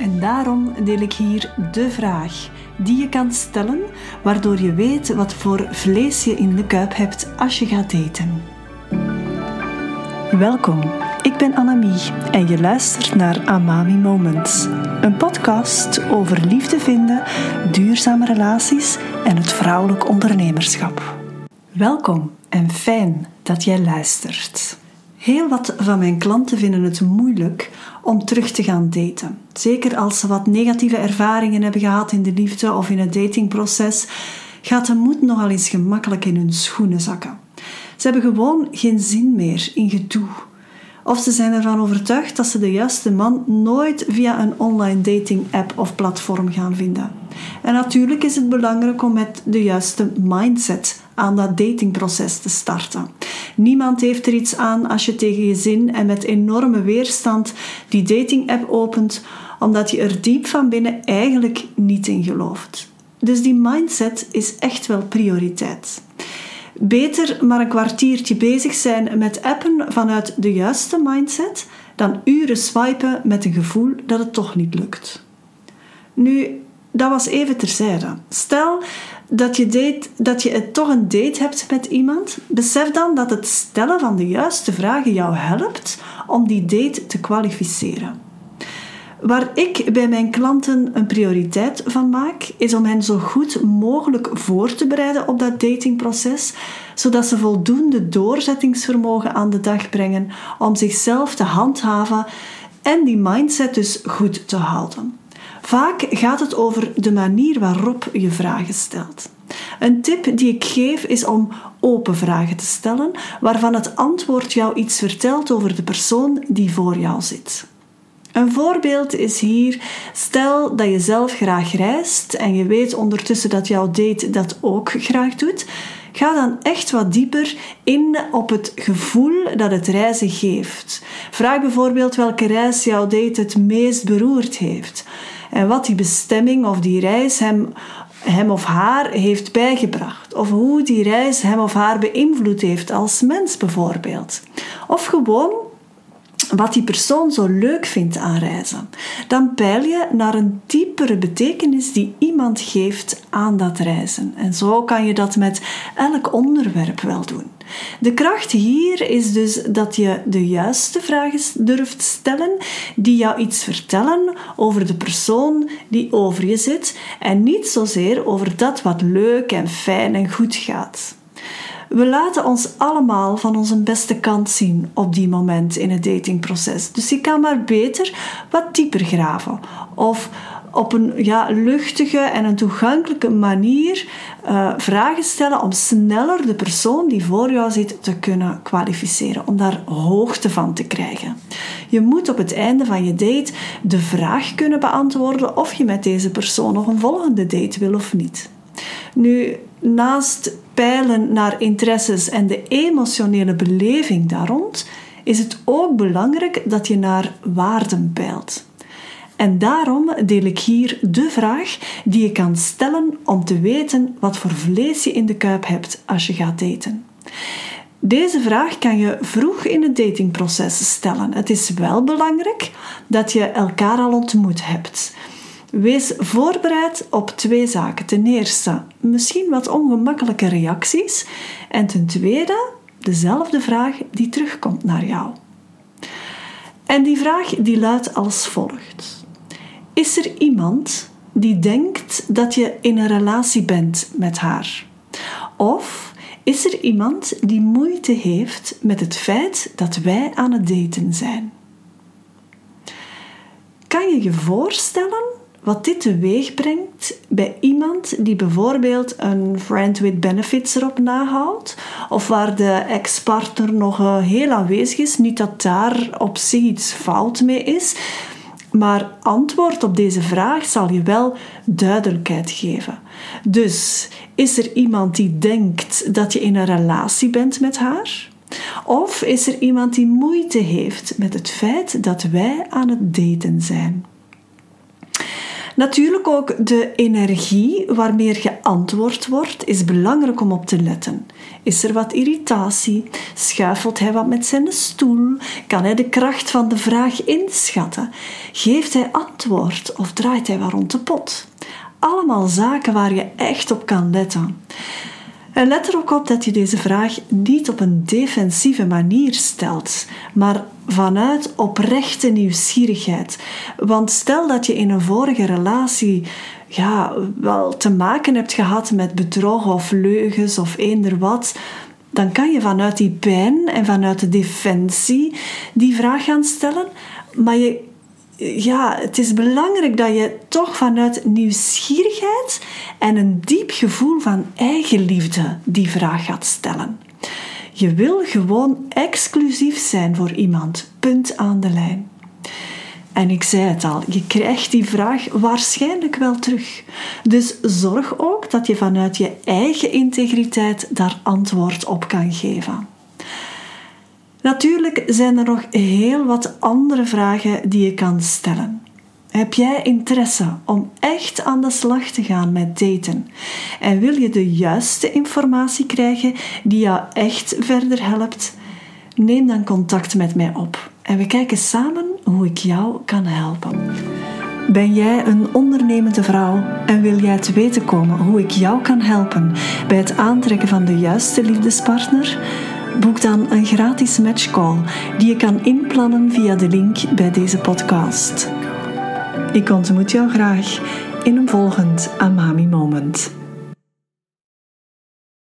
En daarom deel ik hier de vraag die je kan stellen, waardoor je weet wat voor vlees je in de kuip hebt als je gaat daten. Welkom, ik ben Annemie en je luistert naar Amami Moments, een podcast over liefde vinden, duurzame relaties en het vrouwelijk ondernemerschap. Welkom en fijn dat jij luistert. Heel wat van mijn klanten vinden het moeilijk om terug te gaan daten. Zeker als ze wat negatieve ervaringen hebben gehad in de liefde of in het datingproces, gaat de moed nogal eens gemakkelijk in hun schoenen zakken. Ze hebben gewoon geen zin meer in gedoe. Of ze zijn ervan overtuigd dat ze de juiste man nooit via een online dating app of platform gaan vinden. En natuurlijk is het belangrijk om met de juiste mindset aan dat datingproces te starten. Niemand heeft er iets aan als je tegen je zin en met enorme weerstand die dating-app opent, omdat je er diep van binnen eigenlijk niet in gelooft. Dus die mindset is echt wel prioriteit. Beter maar een kwartiertje bezig zijn met appen vanuit de juiste mindset dan uren swipen met een gevoel dat het toch niet lukt. Nu, dat was even terzijde. Stel dat je, dat je toch een date hebt met iemand, besef dan dat het stellen van de juiste vragen jou helpt om die date te kwalificeren. Waar ik bij mijn klanten een prioriteit van maak, is om hen zo goed mogelijk voor te bereiden op dat datingproces, zodat ze voldoende doorzettingsvermogen aan de dag brengen om zichzelf te handhaven en die mindset dus goed te houden. Vaak gaat het over de manier waarop je vragen stelt. Een tip die ik geef is om open vragen te stellen, waarvan het antwoord jou iets vertelt over de persoon die voor jou zit. Een voorbeeld is hier: stel dat je zelf graag reist en je weet ondertussen dat jouw date dat ook graag doet. Ga dan echt wat dieper in op het gevoel dat het reizen geeft. Vraag bijvoorbeeld welke reis jouw date het meest beroerd heeft en wat die bestemming of die reis hem, hem of haar heeft bijgebracht. Of hoe die reis hem of haar beïnvloed heeft als mens bijvoorbeeld. Of gewoon wat die persoon zo leuk vindt aan reizen. Dan peil je naar een diepere betekenis die iemand geeft aan dat reizen. En zo kan je dat met elk onderwerp wel doen. De kracht hier is dus dat je de juiste vragen durft stellen die jou iets vertellen over de persoon die over je zit en niet zozeer over dat wat leuk en fijn en goed gaat. We laten ons allemaal van onze beste kant zien op die moment in het datingproces. Dus je kan maar beter wat dieper graven. Of op een ja, luchtige en een toegankelijke manier uh, vragen stellen om sneller de persoon die voor jou zit te kunnen kwalificeren, om daar hoogte van te krijgen. Je moet op het einde van je date de vraag kunnen beantwoorden of je met deze persoon nog een volgende date wil of niet. Nu, naast peilen naar interesses en de emotionele beleving daar rond, is het ook belangrijk dat je naar waarden peilt. En daarom deel ik hier de vraag die je kan stellen om te weten wat voor vlees je in de kuip hebt als je gaat daten. Deze vraag kan je vroeg in het datingproces stellen. Het is wel belangrijk dat je elkaar al ontmoet hebt. Wees voorbereid op twee zaken. Ten eerste, misschien wat ongemakkelijke reacties. En ten tweede, dezelfde vraag die terugkomt naar jou. En die vraag die luidt als volgt. Is er iemand die denkt dat je in een relatie bent met haar? Of is er iemand die moeite heeft met het feit dat wij aan het daten zijn? Kan je je voorstellen wat dit teweeg brengt bij iemand die bijvoorbeeld een friend with benefits erop nahoudt, of waar de ex-partner nog eh, heel aanwezig is, niet dat daar op zich iets fout mee is, maar antwoord op deze vraag zal je wel duidelijkheid geven. Dus is er iemand die denkt dat je in een relatie bent met haar? Of is er iemand die moeite heeft met het feit dat wij aan het daten zijn? Natuurlijk ook de energie waarmee geantwoord wordt, is belangrijk om op te letten. Is er wat irritatie? Schuifelt hij wat met zijn stoel? Kan hij de kracht van de vraag inschatten? Geeft hij antwoord of draait hij wat rond de pot? Allemaal zaken waar je echt op kan letten. En let er ook op dat je deze vraag niet op een defensieve manier stelt, maar vanuit oprechte nieuwsgierigheid. Want stel dat je in een vorige relatie ja, wel te maken hebt gehad met bedrog of leugens of eender wat, dan kan je vanuit die pijn en vanuit de defensie die vraag gaan stellen. Maar je ja, het is belangrijk dat je toch vanuit nieuwsgierigheid en een diep gevoel van eigenliefde die vraag gaat stellen. Je wil gewoon exclusief zijn voor iemand. Punt aan de lijn. En ik zei het al, je krijgt die vraag waarschijnlijk wel terug. Dus zorg ook dat je vanuit je eigen integriteit daar antwoord op kan geven. Natuurlijk zijn er nog heel wat andere vragen die je kan stellen. Heb jij interesse om echt aan de slag te gaan met daten? En wil je de juiste informatie krijgen die jou echt verder helpt? Neem dan contact met mij op en we kijken samen hoe ik jou kan helpen. Ben jij een ondernemende vrouw en wil jij te weten komen hoe ik jou kan helpen bij het aantrekken van de juiste liefdespartner? Boek dan een gratis matchcall die je kan inplannen via de link bij deze podcast. Ik ontmoet jou graag in een volgend Amami Moment.